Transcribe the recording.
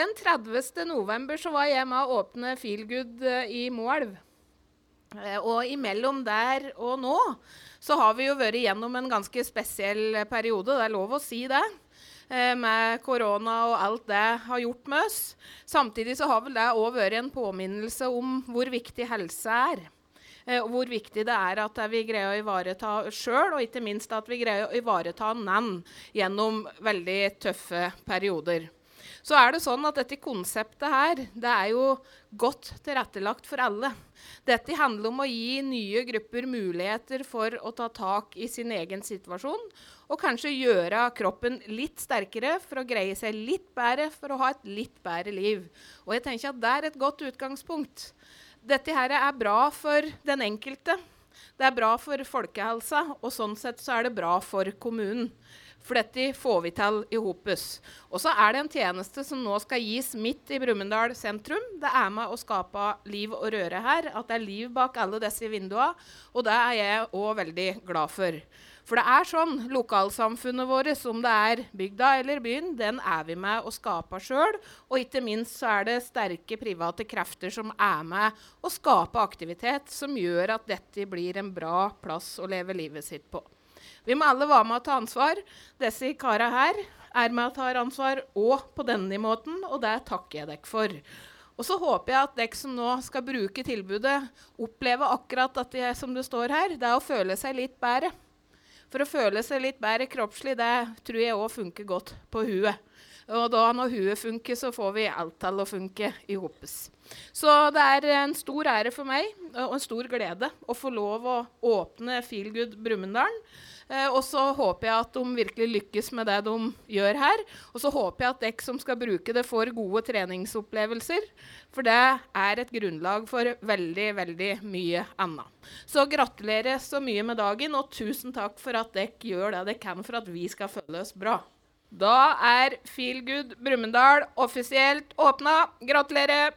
Den 30. november så var jeg med å åpne Feelgood eh, i Moelv. Eh, og imellom der og nå så har vi jo vært gjennom en ganske spesiell periode. Det er lov å si det. Eh, med korona og alt det har gjort med oss. Samtidig så har vel det òg vært en påminnelse om hvor viktig helse er. Og hvor viktig det er at vi greier å ivareta oss sjøl, og ikke minst at vi greier å ivareta NAN gjennom veldig tøffe perioder. Så er det sånn at dette konseptet her, det er jo godt tilrettelagt for alle. Dette handler om å gi nye grupper muligheter for å ta tak i sin egen situasjon. Og kanskje gjøre kroppen litt sterkere for å greie seg litt bedre for å ha et litt bedre liv. Og jeg tenker at det er et godt utgangspunkt. Dette her er bra for den enkelte. Det er bra for folkehelsa, og sånn sett så er det bra for kommunen. For dette får vi til i hopus. Og så er det en tjeneste som nå skal gis midt i Brumunddal sentrum. Det er med å skape liv og røre her. At det er liv bak alle disse vinduene. Og det er jeg òg veldig glad for. For det er sånn, lokalsamfunnet vårt, om det er bygda eller byen, den er vi med å skape sjøl. Og ikke minst så er det sterke private krefter som er med å skape aktivitet som gjør at dette blir en bra plass å leve livet sitt på. Vi må alle være med å ta ansvar. Disse kara her er med og tar ansvar òg på denne måten, og det takker jeg dere for. Og så håper jeg at dere som nå skal bruke tilbudet, opplever akkurat dette som det står her. Det er å føle seg litt bedre. For å føle seg litt bedre kroppslig, det tror jeg òg funker godt på huet. Og da når huet funker, så får vi alt til å funke i hopes. Så det er en stor ære for meg og en stor glede å få lov å åpne Feelgood Brumunddal. Eh, og så håper jeg at de virkelig lykkes med det de gjør her. Og så håper jeg at dere som skal bruke det, får gode treningsopplevelser. For det er et grunnlag for veldig, veldig mye annet. Så gratulerer så mye med dagen, og tusen takk for at dere gjør det dere kan for at vi skal føle oss bra. Da er Feelgood Brumunddal offisielt åpna. Gratulerer!